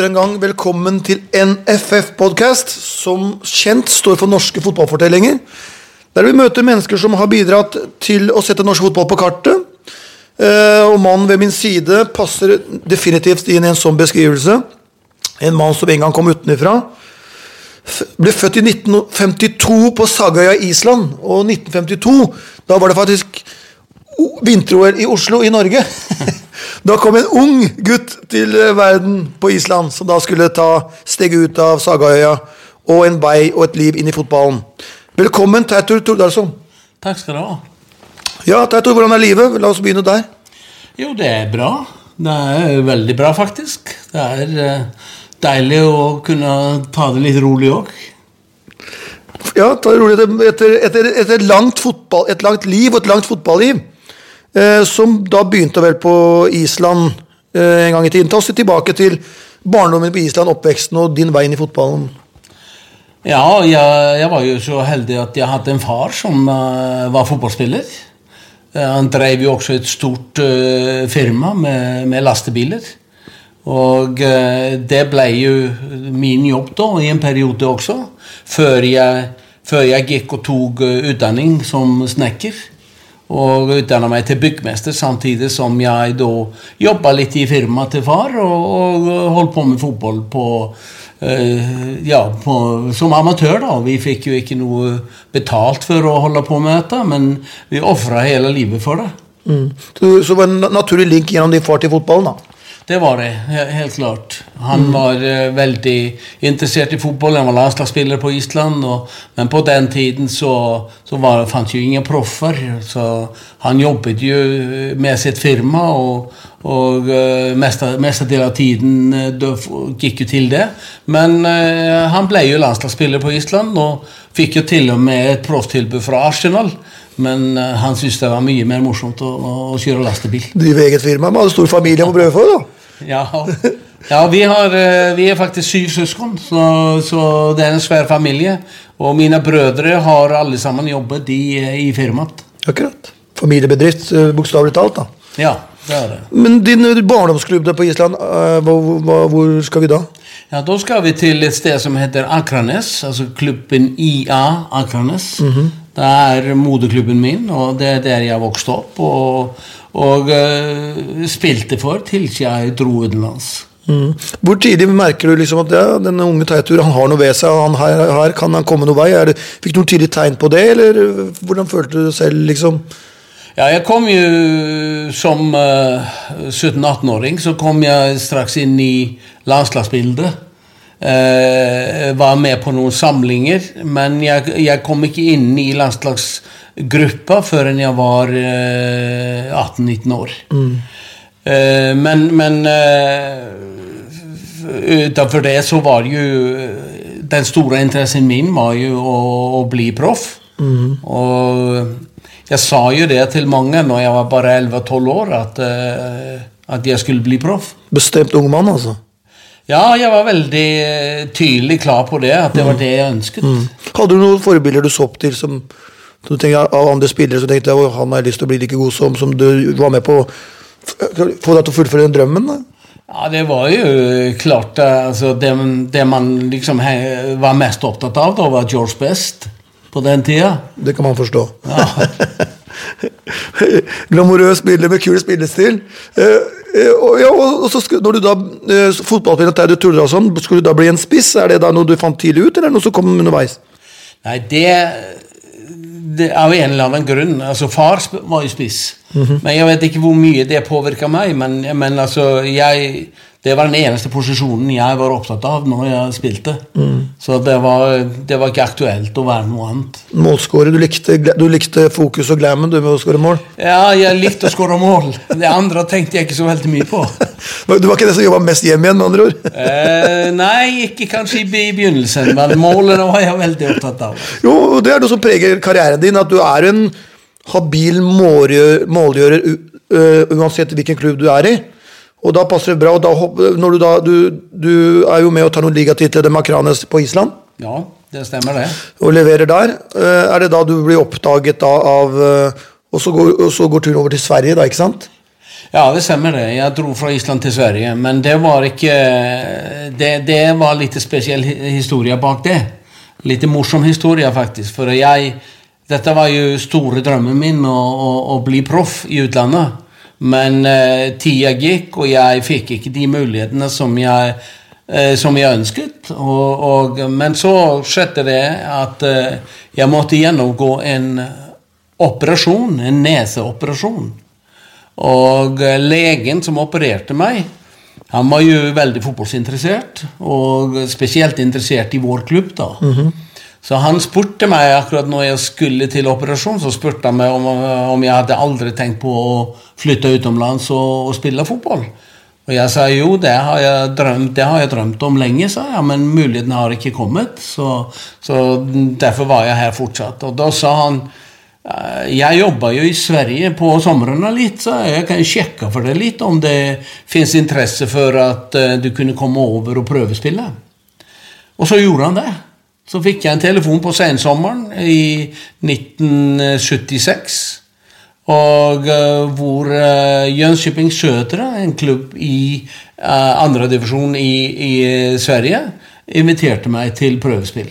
atter en gang velkommen til NFF-podkast, som kjent står for norske fotballfortellinger. Der vi møter mennesker som har bidratt til å sette norsk fotball på kartet. Eh, Og mannen ved min side passer definitivt inn i en sånn beskrivelse. En mann som en gang kom utenfra. Ble født i 1952 på Sagøya Island. Og 1952, da var det faktisk vinter-OL i Oslo i Norge. Da kom en ung gutt til eh, verden på Island, som da skulle ta steget ut av Sagaøya og en vei og et liv inn i fotballen. Velkommen, Teitur Tordarsson. Takk skal du ha. Ja, Teitur, hvordan er livet? La oss begynne der. Jo, det er bra. Det er veldig bra, faktisk. Det er eh, deilig å kunne ta det litt rolig òg. Ja, ta det rolig. Etter, etter, etter, etter et, langt fotball, et langt liv og et langt fotballiv, som da begynte vel på Island eh, en gang i tiden. Ta oss tilbake til barndommen på Island, oppveksten og din vei inn i fotballen. Ja, jeg, jeg var jo så heldig at jeg hadde en far som uh, var fotballspiller. Eh, han drev jo også et stort uh, firma med, med lastebiler. Og eh, det ble jo min jobb da, i en periode også, før jeg, før jeg gikk og tok eh, utdanning som snekker. Og utdanna meg til byggmester samtidig som jeg da jobba litt i firmaet til far og, og holdt på med fotball på, eh, ja, på, som amatør. da. Vi fikk jo ikke noe betalt for å holde på med dette, men vi ofra hele livet for det. Mm. Så, så var det en naturlig link gjennom din far til fotballen, da. Det var det, helt klart. Han var uh, veldig interessert i fotball. Han var landslagsspiller på Island. Og, men på den tiden så, så var, fantes jo ingen proffer. Så han jobbet jo med sitt firma, og, og uh, meste, mestedelen av tiden uh, gikk jo til det. Men uh, han ble jo landslagsspiller på Island, og fikk jo til og med et profftilbud fra Arsenal. Men eh, han syntes det var mye mer morsomt å, å kjøre lastebil. Drive eget firma Man hadde stor familie å brøde for, da. Ja, ja vi, har, eh, vi er faktisk syv søsken, så, så det er en svær familie. Og mine brødre har alle sammen jobbet i, i firmaet. Akkurat. Familiebedrift, eh, bokstavelig talt, da. Ja, det er det. Men din eh, barndomsklubb der på Island, hvor, hvor, skal vi da? Ja, Da skal vi til et sted som heter Akranes, altså klubben IA Akranes. Det er moderklubben min, og det er der jeg vokste opp. Og, og uh, spilte for til jeg dro utenlands. Mm. Hvor tidlig merker du liksom at ja, denne unge Teitur han har noe ved seg, han her, her kan han komme noen vei? Er det, fikk du noen tidlig tegn på det, eller eh, hvordan følte du det selv, liksom? Ja, jeg kom jo som uh, 17-18-åring, så kom jeg straks inn i landslagsbildet. Eh, var med på noen samlinger, men jeg, jeg kom ikke inn i landslagsgruppa før jeg var uh, 18-19 år. Eh, men men eh, utenfor det så var jo Den store interessen min var jo å, å bli proff. Og jeg sa jo det til mange når jeg var bare 11-12 år, at, eh, at jeg skulle bli proff. Bestemt ung mann, altså. Ja, jeg var veldig eh, tydelig klar på det, at det var det jeg ønsket. Hadde du noen forbilder du så opp til som du tenkte, av andre spillere som tenkte at han har lyst til å bli like god som, som du var med på å få deg til å fullføre den drømmen? da? Ja, det var jo klart eh, altså, det, det man liksom var mest opptatt av, da var George Best på den tida. Det kan man forstå. Ja. Glamorøs spiller med kul spillestil. Eh, eh, og, ja, og, så skulle, når du da eh, Fotballspiller Terje Tordasson, skulle du da bli en spiss? Er det da noe du fant tidlig ut, eller noe som kom underveis? Nei, det, det Av en eller annen grunn. Altså, far var jo spiss. Men jeg vet ikke hvor mye det påvirka meg. Men, men altså, jeg Det var den eneste posisjonen jeg var opptatt av når jeg spilte. Så det var, det var ikke aktuelt å være noe annet. Målskårer. Du likte, du likte fokus og glammen du med å skåre mål? Ja, jeg likte å skåre mål. Det andre tenkte jeg ikke så veldig mye på. Du var ikke den som jobba mest hjem igjen, med andre ord? Eh, nei, ikke kanskje i begynnelsen, men målene var jeg veldig opptatt av. Jo, det er noe som preger karrieren din, at du er en habil målgjører, målgjører uansett hvilken klubb du er i. Og da passer det bra. og da, når du, da, du, du er jo med og tar noen ligatitler med Makranes på Island, Ja, det stemmer, det. og leverer der. Eh, Er det da du blir oppdaget da av eh, Og så går, og så går turen over til Sverige, da, ikke sant? Ja, det stemmer det. Jeg dro fra Island til Sverige. Men det var ikke Det, det var litt spesiell historie bak det. Litt morsom historie, faktisk. For jeg Dette var jo store drømmen min, å, å, å bli proff i utlandet. Men eh, tida gikk, og jeg fikk ikke de mulighetene som jeg, eh, som jeg ønsket. Og, og, men så skjedde det at eh, jeg måtte gjennomgå en operasjon, en neseoperasjon. Og legen som opererte meg, han var jo veldig fotballsinteressert, og spesielt interessert i vår klubb. da. Mm -hmm. Så han spurte meg akkurat når jeg skulle til operasjon, så spurte han meg om, om jeg hadde aldri tenkt på å flytte utenlands og, og, spille fotball. Og jeg sa jo, det har jeg drømt, det har jeg drømt om lenge, sa jeg, men muligheten har ikke kommet. Så, så derfor var jeg her fortsatt. Og da sa han Eh, jeg jobber jo i Sverige på somrene litt, så jeg kan sjekke for deg litt om det fins interesse for at eh, du kunne komme over og prøvespille. Og så gjorde han det. Så fikk jeg en telefon på sensommeren i 1976. Og uh, hvor uh, Jönköping Södra, en klubb i uh, andredivisjon i, i Sverige, inviterte meg til prøvespill.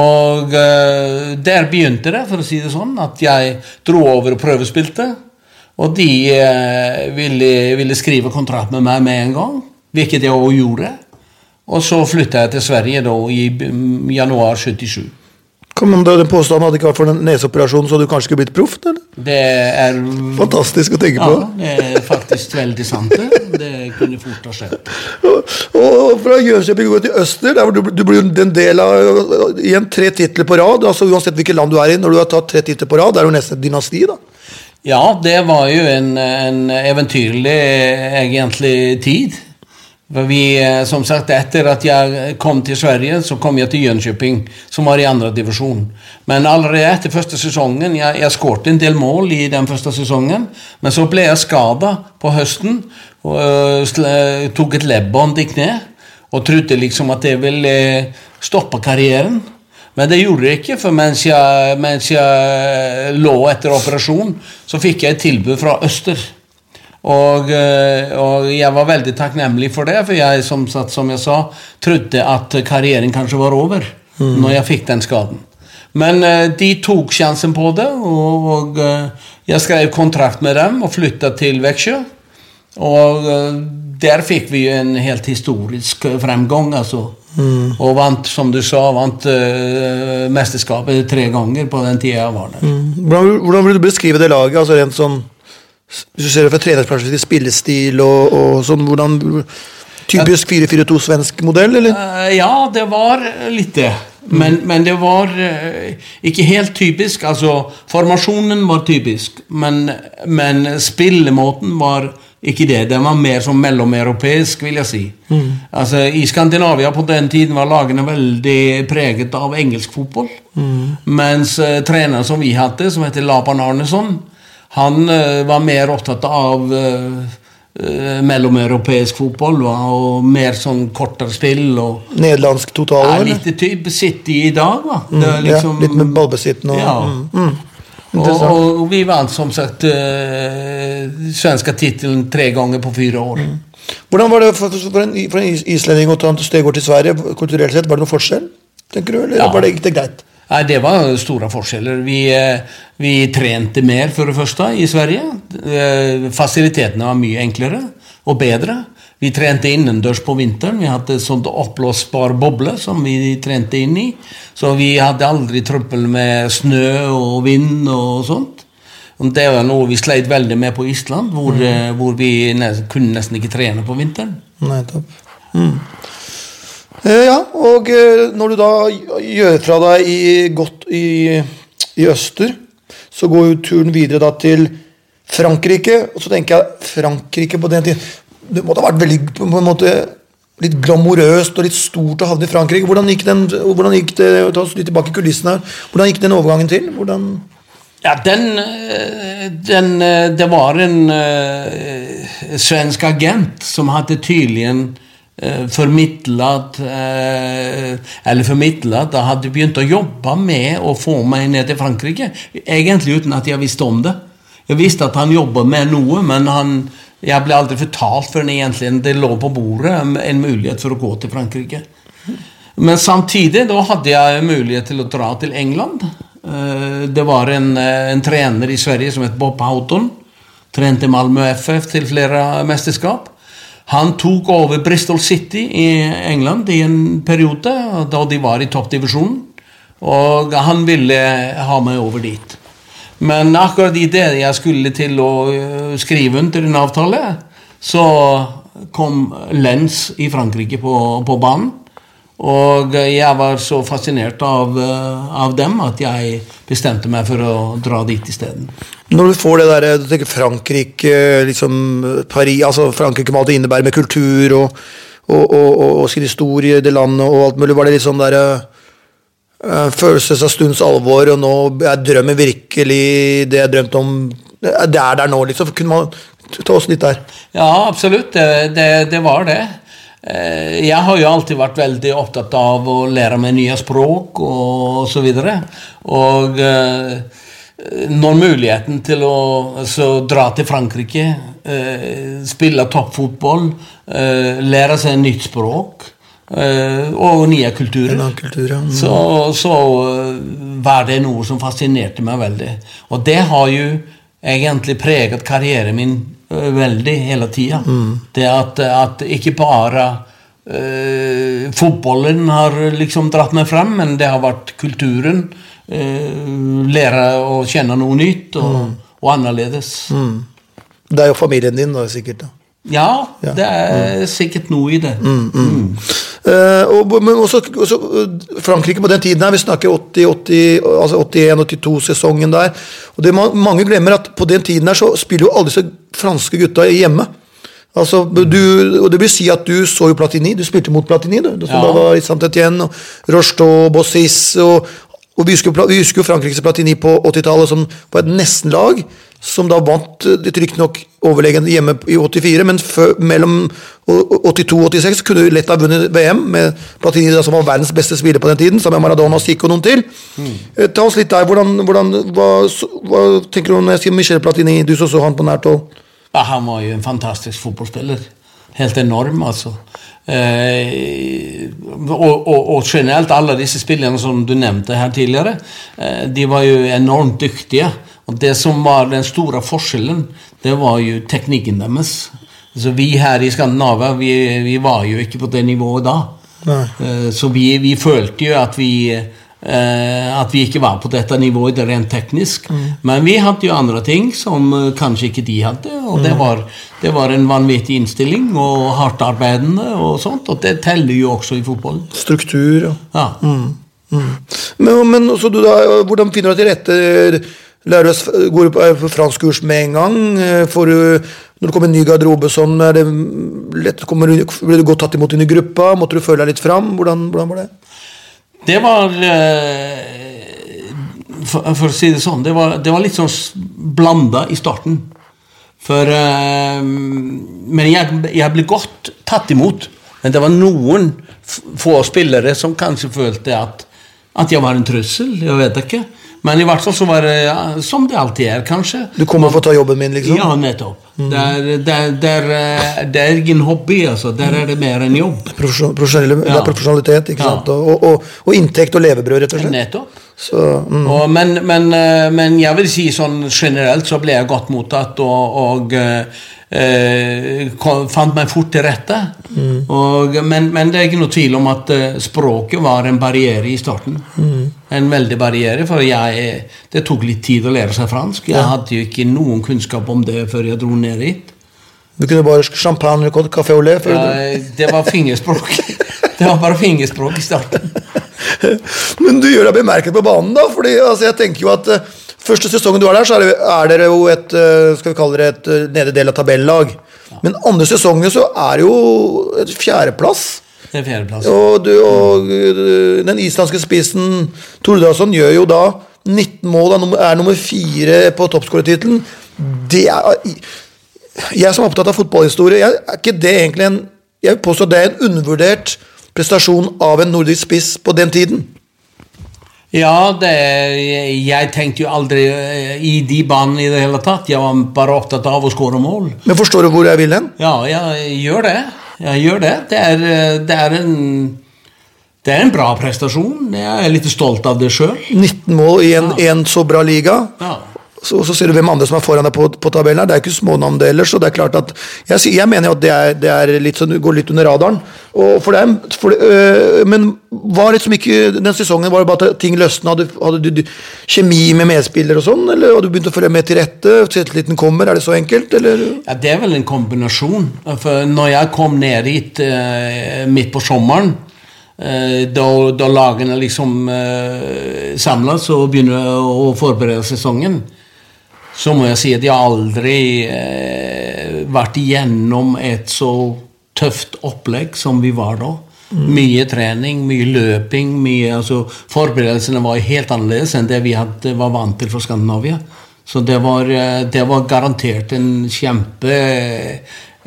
Og uh, der begynte det, for å si det sånn, at jeg dro over og prøvespilte. Og de ville, ville, skrive kontrakt med meg med en gang, hvilket jeg også gjorde. Og så flytta jeg til Sverige da i januar 77. Kom om den påstanden hadde ikke vært for den neseoperasjonen, så hadde du kanskje ikke blitt proff? Det er Fantastisk å tenke ja, på. det er faktisk veldig sant. Det Det kunne fort ha skjedd. Og, og fra Jönköping går til Øster, der du, du blir en del av igjen tre titler på rad. altså Uansett hvilket land du er i, når du har tatt tre titler på rad, det er jo nesten et dynasti. da. Ja, det var jo en, en eventyrlig, egentlig, tid. For vi, eh, som sagt, Etter at jeg kom til Sverige, så kom jeg til Jönköping, som var i andre divisjon. Men allerede etter første sesongen Jeg, jeg skåret en del mål i den første sesongen, men så ble jeg skada på høsten. og uh, Tok et leddbånd i kne og trodde liksom at det ville stoppe karrieren. Men det gjorde det ikke, for mens jeg, mens jeg lå etter operasjon, så fikk jeg et tilbud fra Øster. Og, eh, og, jeg var veldig takknemlig for det, for jeg som, som jeg sa, trodde at karrieren kanskje var over mm. når jeg fikk den skaden. Men uh, de tok sjansen på det, og, og uh, jeg skrev kontrakt med dem og flytta til Veksjø. Og uh, der fikk vi en helt historisk fremgang, altså. Mm. Og vant, som du sa, vant mesterskapet tre ganger på den tida jeg var der. Mm. Hvordan, hvordan vil du beskrive det laget? altså rent sånn hvis du ser det fra trenersperspektiv, spillestil og, og sånn, hvordan Typisk 4-4-2 svensk modell, eller? Uh, ja, det var litt det. Men, mm. men det var uh, ikke helt typisk. Altså, formasjonen var typisk, men, men spillemåten var ikke det. Den var mer som mellomeuropeisk, vil jeg si. Mm. Altså, I Skandinavia på den tiden var lagene veldig preget av engelsk fotball. Mm. Mens uh, treneren som vi hadde, som heter Lapan Arneson, han uh, var mer opptatt av uh, mellomeuropeisk fotball og mer sånn kortere spill. og Nederlandsk total? Ja, litt type City i dag. da. Mm, liksom, ja, litt med ballbesitten og ja. Mm, mm. Og, og, vi vant som sagt uh, svenska tittelen tre ganger på fire år. Mm. Hvordan var det for, for, en, for en islending å ta en steg til Sverige? kulturelt sett? Var det noen forskjell? tenker du, Eller ja. var det det greit? Nei, Det var store forskjeller. Vi, eh, vi, trente mer, for det første, i Sverige. Eh, fasilitetene var mye enklere og bedre. Vi trente innendørs på vinteren. Vi hadde et sånt oppblåsbar boble som vi trente inn i. Så vi hadde aldri trøbbel med snø og vind og sånt. Det var noe vi sleit veldig med på Island, hvor, mm. Eh, hvor vi nesten, kunne nesten ikke trene på vinteren. Nettopp. Mm. Eh, ja, og eh, når du da gjør fra deg i, godt i, i, øster, så går jo turen videre da til Frankrike. Og så tenker jeg Frankrike på den tiden Det måtte ha vært veldig på en måte litt glamorøst og litt stort å havne i Frankrike. Hvordan gikk, den, hvordan gikk det ta oss litt tilbake i kulissene her, hvordan gikk den overgangen til? Hvordan ja, den, eh, den, Det var en uh, svensk agent som hadde tydelig en at Eller eh, Eller jeg Da hadde begynt å jobbe med å få meg ned til Frankrike. Egentlig uten at jeg visste om det. Jeg visste at han jobba med noe, men han, jeg ble aldri fortalt før egentlig det lå på bordet en mulighet for å gå til Frankrike. Men samtidig da hadde jeg mulighet til å dra til England. Eh, det var en, eh, en trener i Sverige som het Bob Houghton. Trente Malmö FF til flere mesterskap. Han tok over Bristol City i England i en periode da de var i toppdivisjonen. Og han ville ha meg over dit. Men akkurat i det jeg skulle til å øh, skrive under en avtale, så kom Lens i Frankrike på, på banen. Og jeg var så fascinert av, øh, av, dem at jeg bestemte meg for å dra dit isteden. Når du får det der, du tenker Frankrike, liksom Paris altså Frankrike med alt det innebærer med kultur og, og, og, og, sin historie, det landet og alt mulig, var det litt sånn derre uh, følelses av stunds alvor, og nå er drømmen virkelig det jeg drømte om Det er der nå, liksom. Kunne man ta oss litt der? Ja, absolutt. Det, det, det var det. Eh, jeg har jo alltid vært veldig opptatt av å lære meg nye språk og så videre. Og eh, når muligheten til å altså, dra til Frankrike, eh, spille toppfotball, lære seg nytt språk og nye kulturer, kultur, ja. mm. så, så var det noe som fascinerte meg veldig. Og det har jo egentlig preget karrieren min veldig hele tida. Mm. Det at, at, ikke bare uh, fotballen har liksom dratt meg frem, men det har vært kulturen. Uh, lære å kjenne noe nytt og, mm. og annerledes. Mm. Det er jo familien din, da, sikkert? da. Ja, ja, det er mm. sikkert noe i det. Mm, mm. Uh, og, men også, også, Frankrike på den tiden her, vi snakker 80, 80, altså 81-82-sesongen der. og det Mange glemmer at på den tiden her så spiller jo alle disse franske gutta hjemme. Altså, du, og Det vil si at du så jo Platini. Du spilte mot Platini. du, som ja. var i Saint-Étienne, Rocheteau, Bossis og, og vi, husker, vi husker Frankrikes Platini på 80-tallet som var et nestenlag som da vant litt riktignok overlegen hjemme i 84, men før, mellom 82 og 86 kunne vi lett ha vunnet VM med Platini, som var verdens beste spiller på den tiden, sammen med Maradona, Zico og noen til. Mm. Ta oss litt der. Hvordan, hvordan, hva, hva, tenker du når jeg sier Michel Platini, du som så han på nært hold? Ja, han var jo en fantastisk fotballspiller. Helt enorm, altså. Eh, og, og, og, generelt alle disse spillerne som du nevnte her tidligere, eh, de var jo enormt dyktige. Og Det som var den store forskjellen, det var jo teknikken deres. Altså Vi her i Skandinavia vi, vi var jo ikke på det nivået da. Nei. Eh, så vi, vi, følte jo at vi at vi ikke var på dette nivået rent teknisk. Mm. Men vi hadde jo andre ting som eh, kanskje ikke de hadde. Og det, mm. var, det var en vanvittig innstilling og hardt arbeidende og sånt. Og det teller jo også i fotballen. Struktur, ja. ja. Mm. Mm. Men, men da, hvordan finner du deg til rette? Lærer du går du på franskkurs med en gang? Får du, når det kommer en ny garderobe sånn, er det lett, kommer, blir du godt tatt imot inn i gruppa? Måtte du føle deg litt fram? Hvordan, hvordan var det? Det var eh, for, for, å si det sånn, det var, det var litt sånn blanda i starten. For eh, Men jeg, jeg ble godt tatt imot. Men det var noen få spillere som kanskje følte at, at jeg var en trussel. Jeg vet ikke. Men i hvert fall så var det ja, som det alltid er, kanskje. Du kommer for å ta jobben min, liksom? Ja, nettopp. Mm. Det, er, eh, det, er, ingen hobby, altså. Der er det mer enn jobb. Profesjonell, ja. Det er profesjonalitet, ikke sant? Og, og, og, og, inntekt og levebrød, rett og slett. Nettopp. Så, mm. men, men, eh, men, jeg vil si sånn generelt så ble jeg godt mottatt, og, og eh, eh, fant meg fort til rette. Mm. Og, men, men, det er ikke noe tvil om at språket var en barriere i starten. Mm. En veldig barriere, for jeg, det tok litt tid å lære seg fransk. Jeg hadde jo ikke noen kunnskap om det før jeg dro ned hit. Du kunne bare champagne og café au lait? Ja, det var fingerspråk. det var bare fingerspråk i starten. men du gjør deg bemerket på banen, da? fordi altså, jeg tenker jo at uh, Første sesongen du er der, så er, er dere jo et uh, skal vi kalle det et uh, nedre del av tabellag. Ja. Men andre sesongen så er det jo et fjerdeplass. Er fjerdeplass. Og, du, og eh, den islandske spissen Tordarsson gjør jo da 19 mål, er nummer fire på toppskårertittelen. Det er Jeg som er opptatt av fotballhistorie, jeg, er ikke det egentlig en Jeg vil påstå det er en undervurdert prestasjon av en nordisk spiss på den tiden. Ja, det, jeg tenkte jo aldri eh, i de banene i det hele tatt. Jeg var bare opptatt av å skåre mål. Men forstår du hvor jeg vil hen? Ja, jeg gjør det. Jeg gjør det. Det er, det er en det er en bra prestasjon. Jeg er litt stolt av det sjøl. 19 mål i en, en så bra liga. Ja. Så, så ser du hvem andre som er foran deg på, på tabellen. her. Det er ikke smånavn det ellers. Så det er klart at jeg, jeg mener jo at det, er, det er litt sånn, går litt under radaren. For er, for, øh, men var liksom ikke den sesongen var det bare at ting løsna? Hadde, hadde du, du kjemi med medspillere og sånn? Eller hadde du begynt å følge med til rette? Selvtilliten kommer? Er det så enkelt? Eller? Ja, Det er vel en kombinasjon. For når jeg kom ned hit eh, midt på sommeren, eh, da, da lagene liksom eh, samles og begynner å forberede sesongen, så må jeg si at jeg aldri eh, vært igjennom et så tøft opplegg som vi var da. Mye trening, mye løping. mye, altså Forberedelsene var helt annerledes enn det vi hadde, var vant til fra Skandinavia. Så det var, eh, det var garantert en kjempe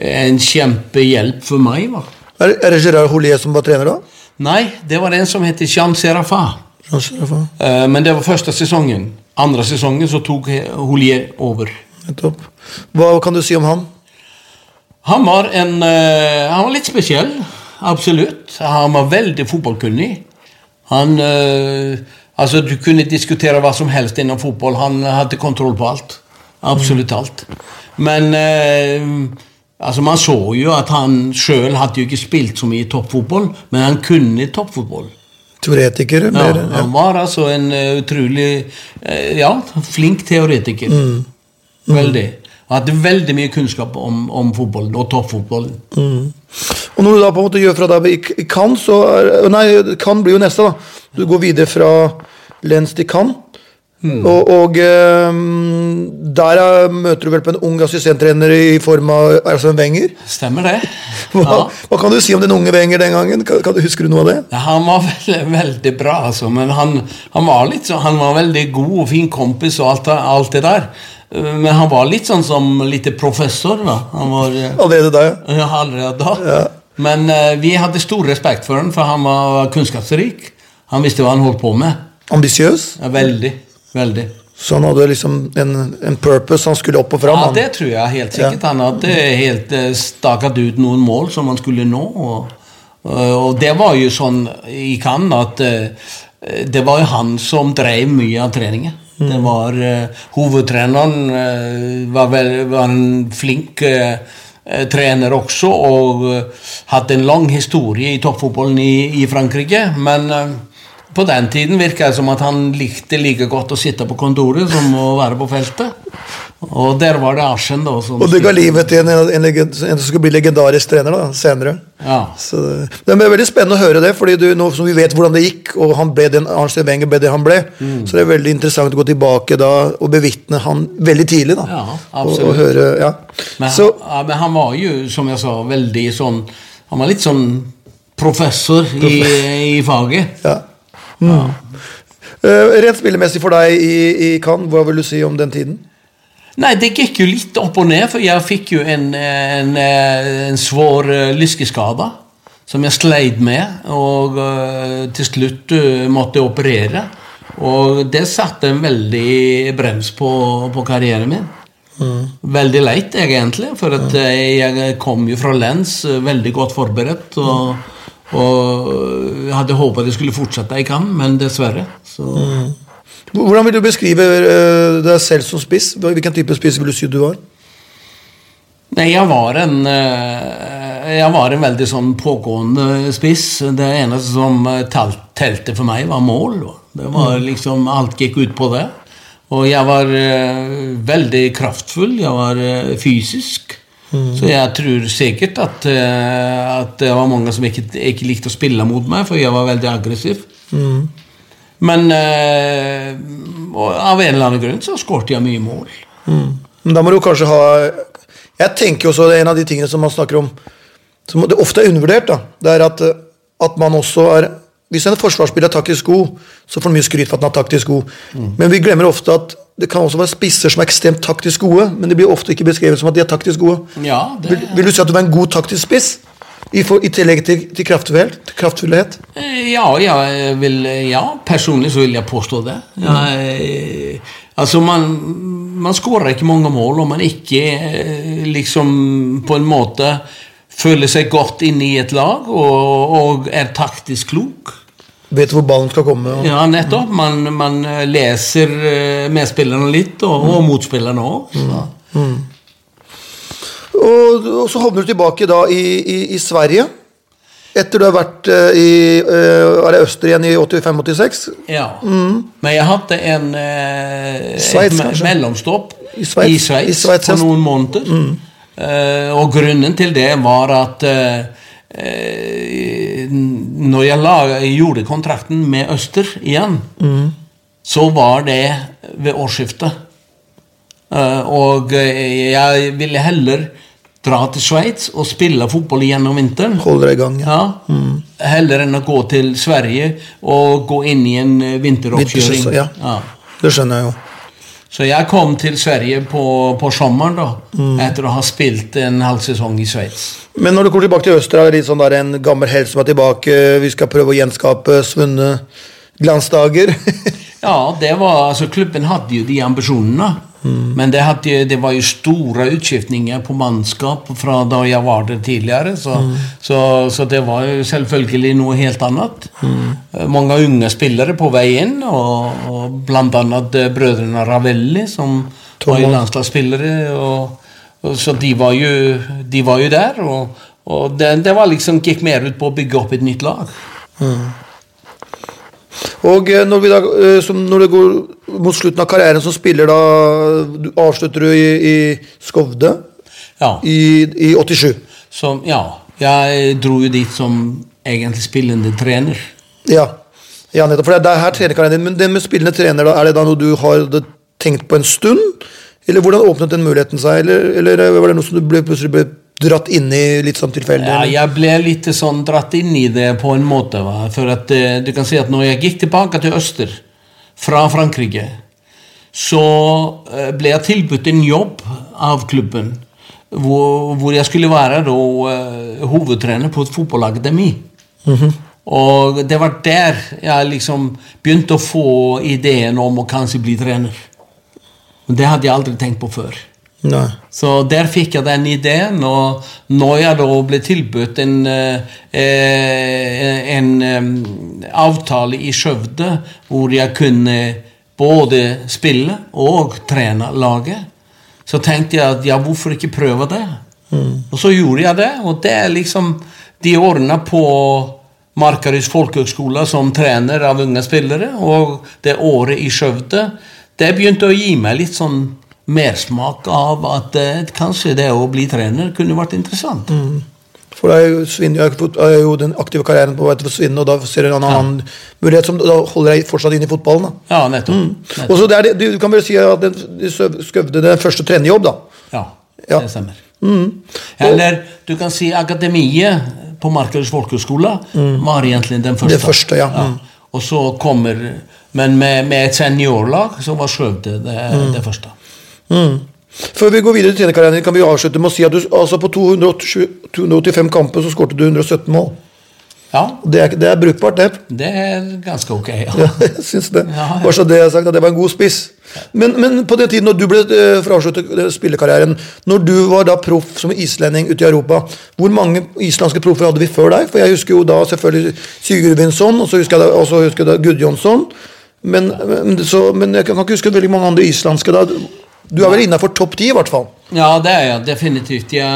en kjempehjelp for meg. Va? Er, det Gerard Hollier som var trener da? Nei, det var en som heter Jean Serafa. Eh, Men det var første sesongen. Andre sesongen så tok Holier over. Nettopp. Hva kan du si om han? Han var, en, eh, han var litt spesiell, absolutt. Han var veldig fotballkunnig. Han eh, Altså, du kunne diskutere hva som helst innen fotball. Han hadde kontroll på alt. Absolutt alt. Men altså, man så jo at han sjøl hadde jo ikke spilt så mye toppfotball, men han kunne toppfotball. Teoretiker? Ja, Mer, ja. han var altså en eh, utrolig eh, ja, flink teoretiker. Veldig. Han hadde veldig mye kunnskap om, om fotballen og toppfotballen. Og når du da på en måte gjør fra deg i Cannes, så er, Nei, Cannes blir jo neste, da. Du går videre fra Lens til Cannes. Og, og um, der er, møter du vel på en ung assistenttrener i form av Arsene Wenger. Stemmer det? Ja. hva kan du si om den unge Wenger den gangen? Kan, kan, du- husker du noe av det? Ja, Han var veldig, veldig bra, altså. Men han, han var litt han var veldig god og fin kompis og alt, alt det der. Eh, Men han var litt sånn som lite professor, da. Han var eh, Allerede da, ja. ja, allerede da. Men uh, vi hadde stor respekt for han, for han var kunnskapsrik. Han visste hva han holdt på med. Ambisiøs. Ja, veldig. Veldig. Så han hadde liksom en, en purpose, han skulle opp og fram. Ja, han. det tror jeg helt sikkert. Han hadde helt eh, staket ut noen mål som han skulle nå. Og, og det var jo sånn i Cannes at eh, det var jo han som drev mye av treningen. Det var uh, Hovedtreneren uh, var, vel, var en flink eh, eh, trener også, og uh, hadde en lang historie i toppfotballen i, i Frankrike. Men eh, på den tiden virka det som at han likte like godt å sitte på kontoret som å være på feltet. Og der var det Arsen, da. Og det ga livet til en, en, en som skulle bli legendarisk trener da, senere. Ja. Så det, er veldig spennende å høre det, fordi du, nå som vi vet hvordan det gikk, og han ble den Arnstein Wenger ble det han ble, Mm. så det er veldig interessant å gå tilbake da og bevitne han veldig tidlig. da. Ja, og, og høre, ja. Men, Så, ja, men han var jo, som jeg sa, veldig sånn Han var litt sånn professor i, i faget. ja. Mm. Uh, rent spillemessig for deg i, i Cannes, hva vil du si om den tiden? Nei, det gikk jo litt opp og ned, for jeg fikk jo en, en, en svår eh, lyskeskade som jeg sleit med, og uh, til slutt uh, måtte operere. Og det satte en veldig brems på, på karrieren min. Veldig leit, egentlig, for at mm. jeg kom jo fra Lens veldig godt forberedt. Og, og jeg hadde håpet det skulle fortsette i Cannes, men dessverre. Så Hvordan vil du beskrive eh, deg selv som spiss? Hvilken type spiss vil du si du var? Nei, jeg var en eh, Jeg var en veldig sånn pågående spiss. Det eneste som eh, telte for meg, var mål. Det var liksom Alt gikk ut på det. Og jeg var veldig kraftfull. Jeg var eh, fysisk. Så jeg tror sikkert at, eh, at det var mange som ikke, ikke likte å spille mot meg, for jeg var veldig aggressiv. Men eh, og av en eller annen grunn så skåret jeg mye mål. Men da må du kanskje ha Jeg tenker også det er en av de tingene som man snakker om Som det ofte er undervurdert, da Det er at, at man også er Hvis en forsvarsspiller er taktisk god, så får han mye skryt for at han er taktisk god. Men vi glemmer ofte at det kan også være spisser som er ekstremt taktisk gode, men de blir ofte ikke beskrevet som at de er taktisk gode. Ja, det, Vil, vil du si at du er en god taktisk spiss? I, for, i tillegg til, til kraftfullhet? kraftfullhet? Eh, Ja, jeg vil, ja, personlig så vil jeg påstå det. Jeg, altså, man, man skårer ikke mange mål om man ikke eh, liksom på en måte føler seg godt inne i et lag og, og er taktisk klok. Vet hvor ballen skal komme? Og, Ja, nettopp. Man, man leser eh, medspillerne litt, og, og motspillerne òg. og, og så havner du tilbake da i, i, i Sverige. Etter du har vært eh, i eh, er det Øster igjen i 85-86. Ja. Men jeg hadde en eh, Sveits, et mellomstopp I Sveits. for noen måneder. Eh, og grunnen til det var at eh, eh, når jeg la, gjorde kontrakten med Øster igjen, så var det ved årsskiftet. Eh, og eh, jeg ville heller dra til Sveits og spille fotball gjennom vinteren. Holder deg i gang. Ja. Ja, Heller enn å gå til Sverige og gå inn i en eh, vinteroppkjøring. Ja. ja. Det skjønner jeg jo. Så jeg kom til Sverige på, på sommeren, da, etter å ha spilt en halv sesong i Sveits. Men når du kommer tilbake til Øster, er det litt sånn der en gammel helt som er tilbake. Vi skal prøve å gjenskape svunne glansdager. Ja, det var, altså klubben hadde jo de ambisjonene. Men det, hadde, det var jo store utskiftninger på mannskap fra da jeg var der tidligere. Så, så, så det var jo selvfølgelig noe helt annet. Mm. Mange unge spillere på vei inn, og, og annet eh, brødrene Ravelli, som var jo landslagsspillere. Og, og, så de var jo, de var jo der. Og, og det, det var liksom, gikk mer ut på å bygge opp et nytt lag. Og eh, når, vi da, eh, som når det går mot slutten av karrieren som spiller, da du avslutter du i, i Skovde Ja. i, i 87. Som, ja, jeg dro jo dit som egentlig spillende trener. Ja. ja, nettopp. For det er her trenerkarrieren din. Men det med spillende trener, da, er det da noe du har tenkt på en stund? Eller hvordan åpnet den muligheten seg? Eller, eller var det noe som du ble, plutselig ble dratt inn i litt sånn tilfeldig? Ja, jeg ble litt sånn dratt inn i det på en måte. Va? For at eh, du kan si at når jeg gikk tilbake til Øster fra Frankrike, så eh, ble jeg tilbudt en jobb av klubben hvor, hvor jeg skulle være da eh, hovedtrener på et fotballakademi. Og det var der jeg liksom begynte å få ideen om å kanskje bli trener. Men det hadde jeg aldri tenkt på før. Nei. Så der fikk jeg den ideen, og når jeg da ble tilbudt en, eh, eh, en eh, avtale i Skjøvde hvor jeg kunne både spille og trene laget, så tenkte jeg at ja, hvorfor ikke prøve det? Og så gjorde jeg det, og det er liksom de årene på Markarys folkehøgskole som trener av unge spillere, og det året i Skjøvde, det begynte å gi meg litt sånn mersmak av at eh, kanskje det å bli trener kunne vært interessant. For da er jo, Svinn- er jo- den aktive karrieren på vei til å forsvinne, og da ser du en annen mulighet som da holder deg fortsatt inn i fotballen. da. Ja, nettopp. Og så det du, kan vel si at den, du Skøvde den første trenerjobb, da. Ja, Ja. det stemmer. Eller du kan si akademiet på Markarys folkehøgskole var egentlig den første. Det første, ja. Mm. Og så kommer Men med, med et seniorlag så var Skjøvde det, det første. Mm. Før vi går videre til trenerkarrieren kan vi avslutte med å si at du, altså på 280, 285 kamper så skårte du 117 mål. Ja, Det er, det er brukbart, det. det er ganske ok. Ja. Ja, jeg syns det. Ja, ja. Bare så det jeg sagt, at det var en god spiss. Men, men på den tiden når du ble eh, for å avslutte eh, spillekarrieren, når du var da proff som islending ute i Europa, hvor mange islandske proffer hadde vi før deg? For jeg husker jo da selvfølgelig Sigurvinsson, og så husker jeg da, husker jeg da Gudjonsson. Men, men, så, men jeg kan ikke huske veldig mange andre islandske da. Du er vel innafor topp ti, i hvert fall? Ja, det er jeg definitivt. Ja,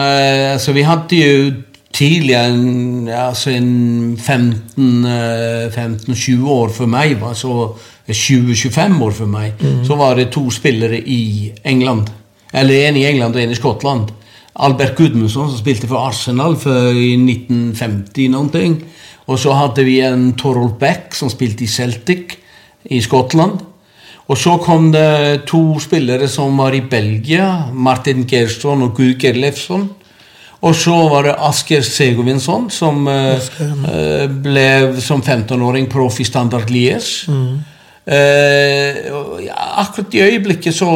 altså, vi hadde jo tidligere en, altså en 15 eh, 15-20 år for meg, va, så 20-25 år for meg, så var det to spillere i England. Eller en i England og en i Skottland. Albert Gudmundsson, som spilte for Arsenal for i 1950 noe. Og så hadde vi en Torolf Beck, som spilte i Celtic i Skottland. Og så kom det to spillere som var i Belgia, Martin Gerson og Gud Gerlefsson. Og så var det Asker Segovinsson, som eh, eh, ble som 15-åring proff i Standard Liège. Eh, og ja, akkurat i øyeblikket så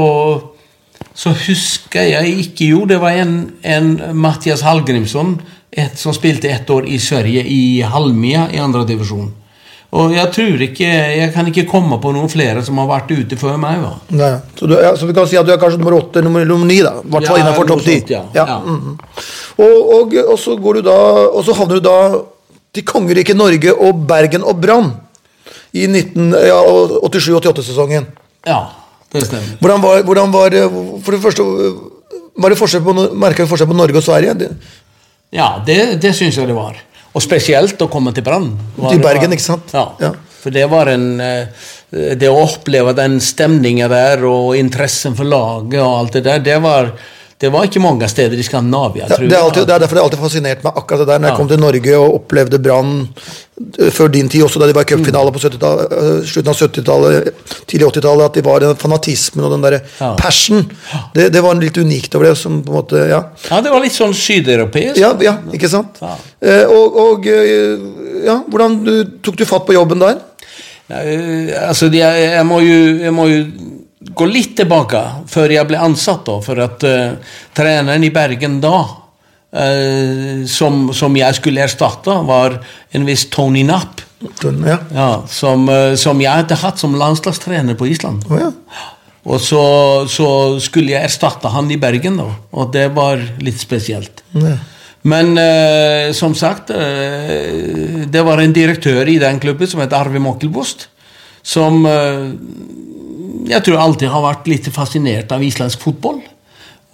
så husker jeg ikke Jo, det var en, en Mathias Hallgrimsson et, som spilte ett år i Sverige, i Halmia i andre divisjon. Og jeg tror ikke Jeg kan ikke komme på noen flere som har vært ute før meg. Va? Nei, så, du, ja, så vi kan si at du er kanskje nummer åtte, nummer, nummer ni, da. I hvert fall Ja, innenfor topp ti. ja. Mhm. og, og, og så går du da Og så havner du da til kongeriket Norge og Bergen og Brann i 87-88-sesongen. Ja, det stemmer. Hvordan var, hvordan var For det første var det forskjell på, Merka du forskjell på Norge og Sverige? Det- Ja, det, det syns jeg det var. Og spesielt å komme til Brann. I Bergen, ikke sant? Ja. Ja. For det var en eh, Det å oppleve den stemningen der, og interessen for laget og alt det der, det var, det var ikke mange steder i Skandinavia, Ja, det, er alltid, det er derfor det alltid fascinert meg akkurat det der. Når jeg kom til Norge og opplevde Brann eh, før din tid, også da de var i cupfinale på 70-tallet, eh, slutten av 70-tallet, tidlig 80-tallet, at de var den fanatismen og den derre Ja. passion. Det, det var litt unikt over det. som på en måte, ja. Ja, det var litt sånn sydeuropeisk. Ja, ja, ikke sant? Ja. Eh, og og ja, hvordan du, tok du fatt på jobben der? Altså, jeg, jeg, må jo, jeg må jo gå litt tilbake før jeg ble ansatt, da. For at uh, treneren i Bergen da, uh, som, som jeg skulle erstatte, var en viss Tony Napp. Ja. Ja, som, uh, som jeg hadde hatt som landslagstrener på Island. Oh, ja. Og så, så skulle jeg erstatte han i Bergen, da. Og det var litt spesielt. Men som sagt, det var en direktør i den klubben som het Arve Mokkelbost, som jeg tror jeg alltid har vært litt fascinert av islandsk fotball.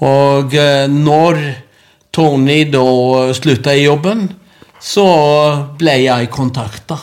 Og eh, når Tony da slutta i jobben, så ble jeg kontakta